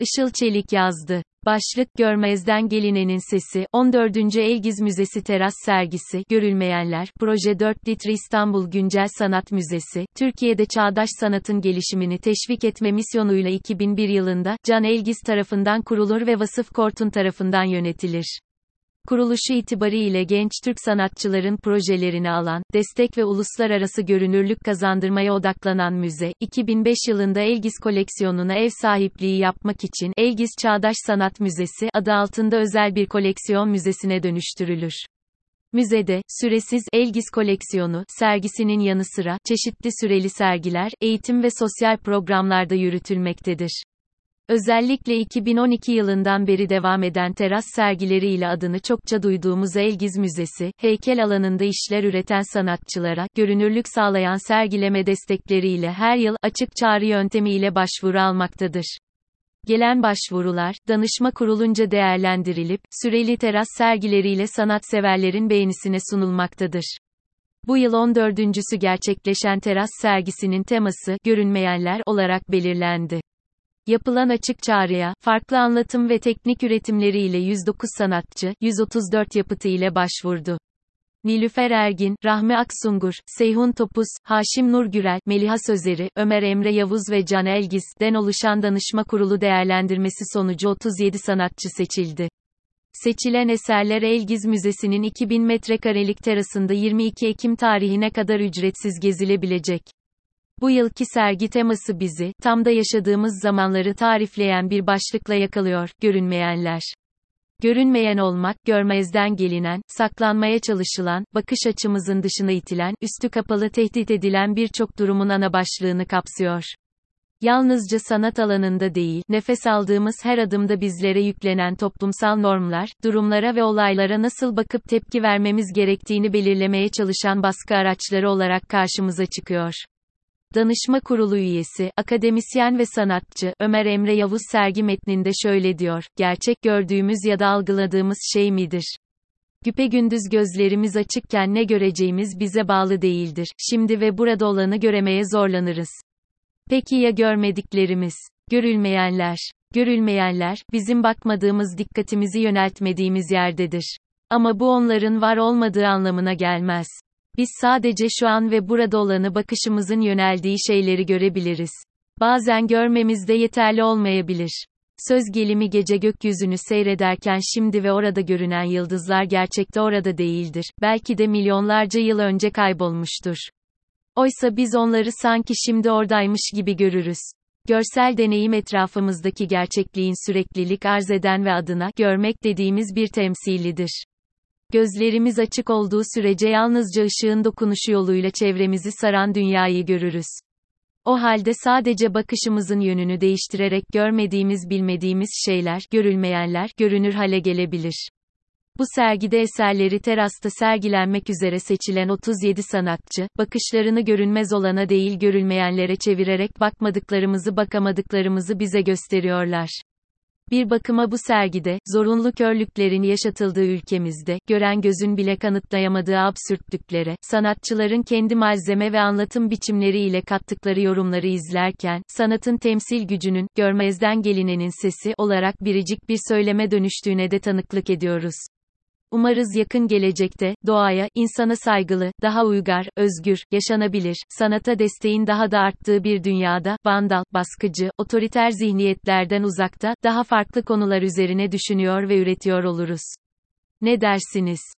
Işıl Çelik yazdı. Başlık Görmezden Gelinenin Sesi, 14. Elgiz Müzesi Teras Sergisi, Görülmeyenler, Proje 4 litre İstanbul Güncel Sanat Müzesi, Türkiye'de çağdaş sanatın gelişimini teşvik etme misyonuyla 2001 yılında, Can Elgiz tarafından kurulur ve Vasıf Kortun tarafından yönetilir. Kuruluşu itibariyle genç Türk sanatçıların projelerini alan, destek ve uluslararası görünürlük kazandırmaya odaklanan müze, 2005 yılında Elgiz koleksiyonuna ev sahipliği yapmak için Elgiz Çağdaş Sanat Müzesi adı altında özel bir koleksiyon müzesine dönüştürülür. Müzede, süresiz Elgiz koleksiyonu sergisinin yanı sıra çeşitli süreli sergiler, eğitim ve sosyal programlarda yürütülmektedir. Özellikle 2012 yılından beri devam eden teras sergileriyle adını çokça duyduğumuz Elgiz Müzesi, heykel alanında işler üreten sanatçılara, görünürlük sağlayan sergileme destekleriyle her yıl, açık çağrı yöntemiyle başvuru almaktadır. Gelen başvurular, danışma kurulunca değerlendirilip, süreli teras sergileriyle sanatseverlerin beğenisine sunulmaktadır. Bu yıl 14.sü gerçekleşen teras sergisinin teması, görünmeyenler olarak belirlendi. Yapılan açık çağrıya, farklı anlatım ve teknik üretimleriyle 109 sanatçı, 134 yapıtı ile başvurdu. Nilüfer Ergin, Rahmi Aksungur, Seyhun Topuz, Haşim Nurgürel, Meliha Sözeri, Ömer Emre Yavuz ve Can Elgiz'den oluşan danışma kurulu değerlendirmesi sonucu 37 sanatçı seçildi. Seçilen eserler Elgiz Müzesi'nin 2000 metrekarelik terasında 22 Ekim tarihine kadar ücretsiz gezilebilecek. Bu yılki sergi teması bizi, tam da yaşadığımız zamanları tarifleyen bir başlıkla yakalıyor, görünmeyenler. Görünmeyen olmak, görmezden gelinen, saklanmaya çalışılan, bakış açımızın dışına itilen, üstü kapalı tehdit edilen birçok durumun ana başlığını kapsıyor. Yalnızca sanat alanında değil, nefes aldığımız her adımda bizlere yüklenen toplumsal normlar, durumlara ve olaylara nasıl bakıp tepki vermemiz gerektiğini belirlemeye çalışan baskı araçları olarak karşımıza çıkıyor. Danışma Kurulu üyesi, akademisyen ve sanatçı, Ömer Emre Yavuz sergi metninde şöyle diyor, gerçek gördüğümüz ya da algıladığımız şey midir? Güpegündüz gözlerimiz açıkken ne göreceğimiz bize bağlı değildir. Şimdi ve burada olanı göremeye zorlanırız. Peki ya görmediklerimiz? Görülmeyenler. Görülmeyenler, bizim bakmadığımız dikkatimizi yöneltmediğimiz yerdedir. Ama bu onların var olmadığı anlamına gelmez. Biz sadece şu an ve burada olanı bakışımızın yöneldiği şeyleri görebiliriz. Bazen görmemiz de yeterli olmayabilir. Söz gelimi gece gökyüzünü seyrederken şimdi ve orada görünen yıldızlar gerçekte orada değildir. Belki de milyonlarca yıl önce kaybolmuştur. Oysa biz onları sanki şimdi oradaymış gibi görürüz. Görsel deneyim etrafımızdaki gerçekliğin süreklilik arz eden ve adına görmek dediğimiz bir temsilidir. Gözlerimiz açık olduğu sürece yalnızca ışığın dokunuşu yoluyla çevremizi saran dünyayı görürüz. O halde sadece bakışımızın yönünü değiştirerek görmediğimiz bilmediğimiz şeyler, görülmeyenler, görünür hale gelebilir. Bu sergide eserleri terasta sergilenmek üzere seçilen 37 sanatçı, bakışlarını görünmez olana değil görülmeyenlere çevirerek bakmadıklarımızı bakamadıklarımızı bize gösteriyorlar. Bir bakıma bu sergide, zorunlu körlüklerin yaşatıldığı ülkemizde, gören gözün bile kanıtlayamadığı absürtlüklere, sanatçıların kendi malzeme ve anlatım biçimleriyle kattıkları yorumları izlerken, sanatın temsil gücünün, görmezden gelinenin sesi olarak biricik bir söyleme dönüştüğüne de tanıklık ediyoruz. Umarız yakın gelecekte, doğaya, insana saygılı, daha uygar, özgür, yaşanabilir, sanata desteğin daha da arttığı bir dünyada, vandal, baskıcı, otoriter zihniyetlerden uzakta, daha farklı konular üzerine düşünüyor ve üretiyor oluruz. Ne dersiniz?